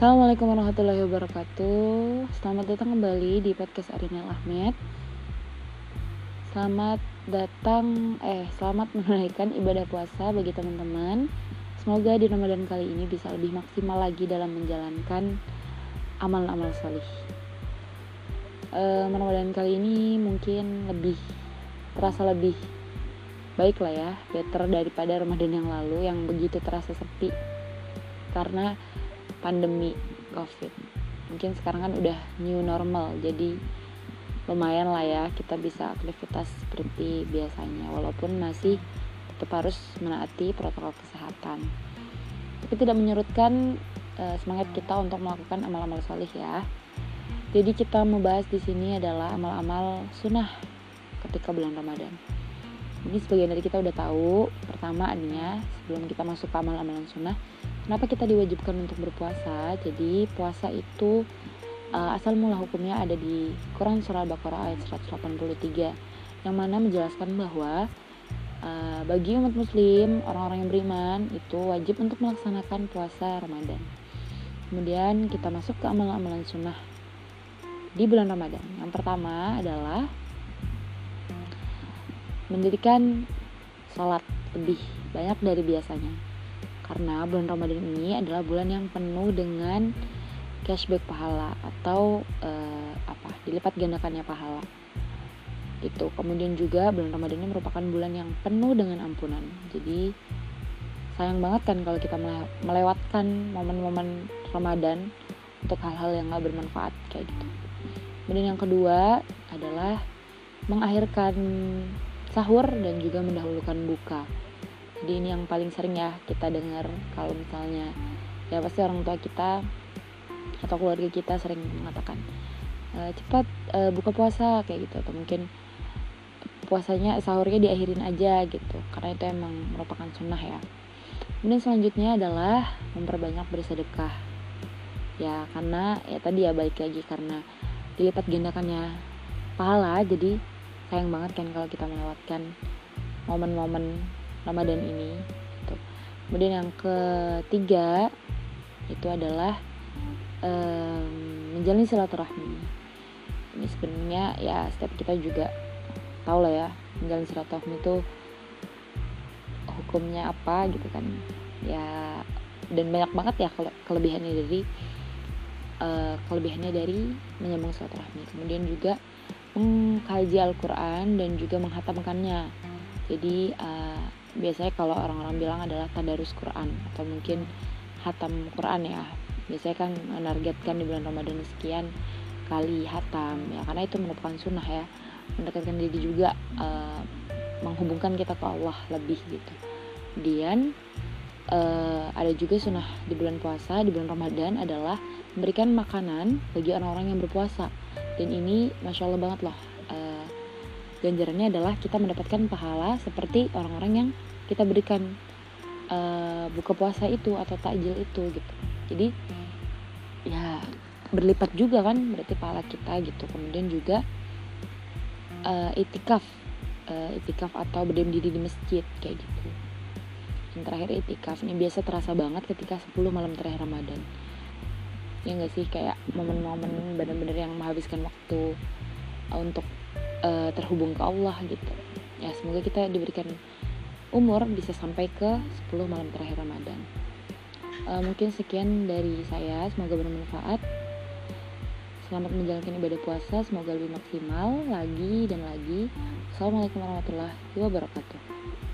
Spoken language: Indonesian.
Assalamualaikum warahmatullahi wabarakatuh. Selamat datang kembali di podcast Arinal Ahmed Selamat datang, eh selamat menunaikan ibadah puasa bagi teman-teman. Semoga di Ramadan kali ini bisa lebih maksimal lagi dalam menjalankan amal-amal solih e, Ramadan kali ini mungkin lebih, terasa lebih baik lah ya Better daripada Ramadan yang lalu yang begitu terasa sepi. Karena pandemi covid. Mungkin sekarang kan udah new normal jadi lumayan lah ya kita bisa aktivitas seperti biasanya walaupun masih tetap harus menaati protokol kesehatan. Tapi tidak menyurutkan uh, semangat kita untuk melakukan amal-amal solih ya. Jadi kita membahas di sini adalah amal-amal sunnah ketika bulan Ramadan. Ini sebagian dari kita udah tahu pertama adanya sebelum kita masuk ke amal-amalan sunnah kenapa kita diwajibkan untuk berpuasa? Jadi puasa itu uh, asal mula hukumnya ada di Quran surah Al-Baqarah ayat 183 yang mana menjelaskan bahwa uh, bagi umat muslim orang-orang yang beriman itu wajib untuk melaksanakan puasa Ramadan. Kemudian kita masuk ke amalan-amalan sunnah di bulan Ramadan. Yang pertama adalah mendirikan sholat lebih banyak dari biasanya karena bulan Ramadan ini adalah bulan yang penuh dengan cashback pahala atau uh, apa dilipat gandakannya pahala. Itu kemudian juga bulan Ramadan ini merupakan bulan yang penuh dengan ampunan. Jadi sayang banget kan kalau kita melewatkan momen-momen Ramadan untuk hal-hal yang gak bermanfaat kayak gitu. Kemudian yang kedua adalah mengakhirkan sahur dan juga mendahulukan buka jadi ini yang paling sering ya kita dengar kalau misalnya ya pasti orang tua kita atau keluarga kita sering mengatakan e, cepat e, buka puasa kayak gitu. Atau mungkin puasanya sahurnya diakhirin aja gitu. Karena itu emang merupakan sunnah ya. Kemudian selanjutnya adalah memperbanyak bersedekah. Ya karena ya tadi ya balik lagi karena dilipat gandakannya pahala. Jadi sayang banget kan kalau kita melewatkan momen-momen Ramadan ini gitu. kemudian yang ketiga itu adalah um, menjalin silaturahmi. Ini sebenarnya ya setiap kita juga tahu lah ya menjalin silaturahmi itu hukumnya apa gitu kan. Ya dan banyak banget ya kelebihannya dari uh, kelebihannya dari menyambung silaturahmi. Kemudian juga mengkaji Al-Quran dan juga menghatamkannya. Jadi uh, biasanya kalau orang-orang bilang adalah tadarus Quran atau mungkin hatam Quran ya. Biasanya kan menargetkan di bulan Ramadan sekian kali hatam ya karena itu merupakan sunnah ya. Mendekatkan diri juga uh, menghubungkan kita ke Allah lebih gitu. Kemudian uh, ada juga sunnah di bulan puasa di bulan Ramadan adalah memberikan makanan bagi orang-orang yang berpuasa. Dan ini masya Allah banget loh ganjarannya adalah kita mendapatkan pahala seperti orang-orang yang kita berikan uh, buka puasa itu atau takjil itu gitu. Jadi ya berlipat juga kan berarti pahala kita gitu. Kemudian juga uh, itikaf uh, itikaf atau berdiam diri di masjid kayak gitu. Yang terakhir itikaf ini biasa terasa banget ketika 10 malam terakhir Ramadan. Ya nggak sih? Kayak momen-momen bener-bener yang menghabiskan waktu untuk uh, terhubung ke Allah gitu. Ya semoga kita diberikan umur bisa sampai ke 10 malam terakhir Ramadan. Uh, mungkin sekian dari saya. Semoga bermanfaat. Selamat menjalankan ibadah puasa. Semoga lebih maksimal lagi dan lagi. Assalamualaikum warahmatullahi wabarakatuh